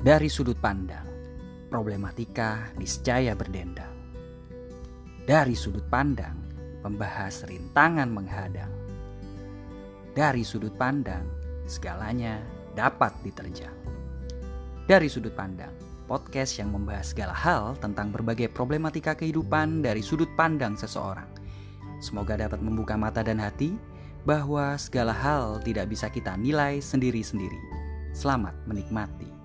Dari sudut pandang, problematika niscaya berdendang. Dari sudut pandang, membahas rintangan menghadang. Dari sudut pandang, segalanya dapat diterjang. Dari sudut pandang, podcast yang membahas segala hal tentang berbagai problematika kehidupan dari sudut pandang seseorang. Semoga dapat membuka mata dan hati bahwa segala hal tidak bisa kita nilai sendiri-sendiri. Selamat menikmati.